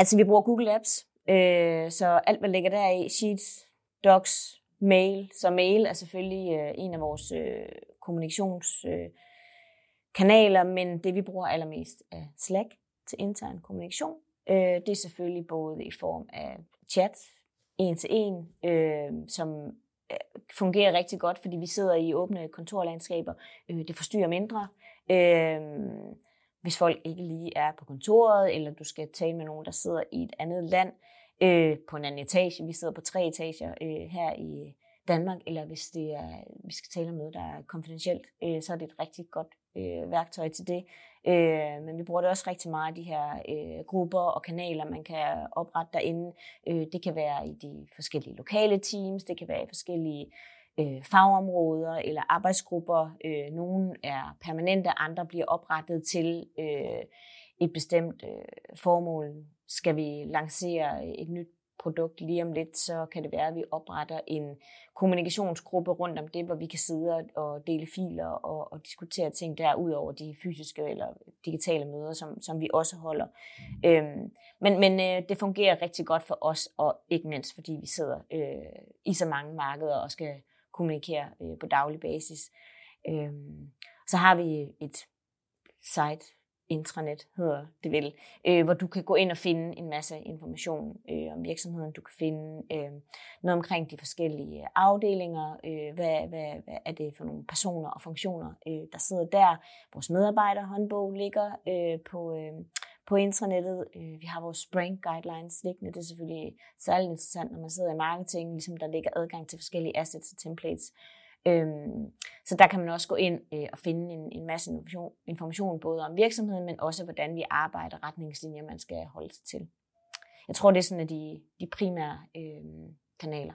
Altså, vi bruger Google Apps, øh, så alt, hvad ligger der i, Sheets, Docs, Mail. Så mail er selvfølgelig øh, en af vores øh, kommunikationskanaler, øh, men det, vi bruger allermest, er Slack til intern kommunikation. Øh, det er selvfølgelig både i form af chat, en til en, øh, som øh, fungerer rigtig godt, fordi vi sidder i åbne kontorlandskaber. Øh, det forstyrrer mindre. Øh, hvis folk ikke lige er på kontoret, eller du skal tale med nogen, der sidder i et andet land, øh, på en anden etage. Vi sidder på tre etager øh, her i Danmark, eller hvis det er, vi skal tale om noget, der er konfidentielt, øh, så er det et rigtig godt øh, værktøj til det. Øh, men vi bruger det også rigtig meget, de her øh, grupper og kanaler, man kan oprette derinde. Øh, det kan være i de forskellige lokale teams, det kan være i forskellige øh, Øh, fagområder eller arbejdsgrupper. Øh, nogle er permanente, andre bliver oprettet til øh, et bestemt øh, formål. Skal vi lancere et nyt produkt lige om lidt, så kan det være, at vi opretter en kommunikationsgruppe rundt om det, hvor vi kan sidde og dele filer og, og diskutere ting der, ud over de fysiske eller digitale møder, som, som vi også holder. Øhm, men men øh, det fungerer rigtig godt for os, og ikke mindst fordi vi sidder øh, i så mange markeder og skal kommunikere øh, på daglig basis. Øh, så har vi et site, intranet hedder det vel, øh, hvor du kan gå ind og finde en masse information øh, om virksomheden. Du kan finde øh, noget omkring de forskellige afdelinger. Øh, hvad, hvad, hvad er det for nogle personer og funktioner, øh, der sidder der? Vores medarbejderhåndbog ligger øh, på, øh, på intranettet. Øh, vi har vores brand Guidelines liggende. Det er selvfølgelig særligt interessant, når man sidder i marketing, ligesom der ligger adgang til forskellige assets og templates. Øhm, så der kan man også gå ind øh, og finde en, en masse information, information, både om virksomheden, men også hvordan vi arbejder, retningslinjer, man skal holde sig til. Jeg tror, det er sådan de, de primære øh, kanaler.